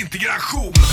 Integration.